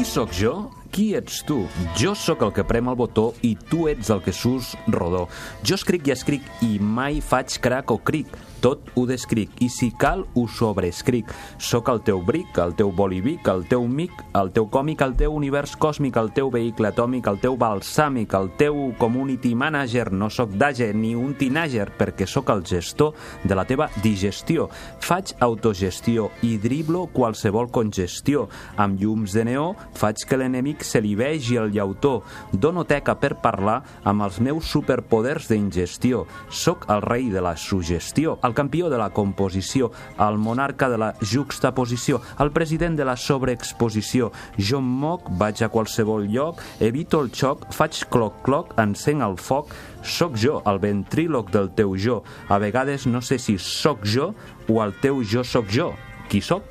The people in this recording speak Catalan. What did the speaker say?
qui sóc jo? Qui ets tu? Jo sóc el que prem el botó i tu ets el que sus rodó. Jo escric i escric i mai faig crac o cric tot ho descric i si cal ho sobrescric. Soc el teu bric, el teu bolivic, el teu mic, el teu còmic, el teu univers còsmic, el teu vehicle atòmic, el teu balsàmic, el teu community manager. No sóc d'age ni un teenager perquè sóc el gestor de la teva digestió. Faig autogestió i driblo qualsevol congestió. Amb llums de neó faig que l'enemic se li vegi el llautó. Dono teca per parlar amb els meus superpoders d'ingestió. Soc el rei de la sugestió, el campió de la composició, el monarca de la juxtaposició, el president de la sobreexposició. Jo em moc, vaig a qualsevol lloc, evito el xoc, faig cloc-cloc, encenc el foc, sóc jo, el ventríloc del teu jo. A vegades no sé si sóc jo o el teu jo sóc jo. Qui sóc?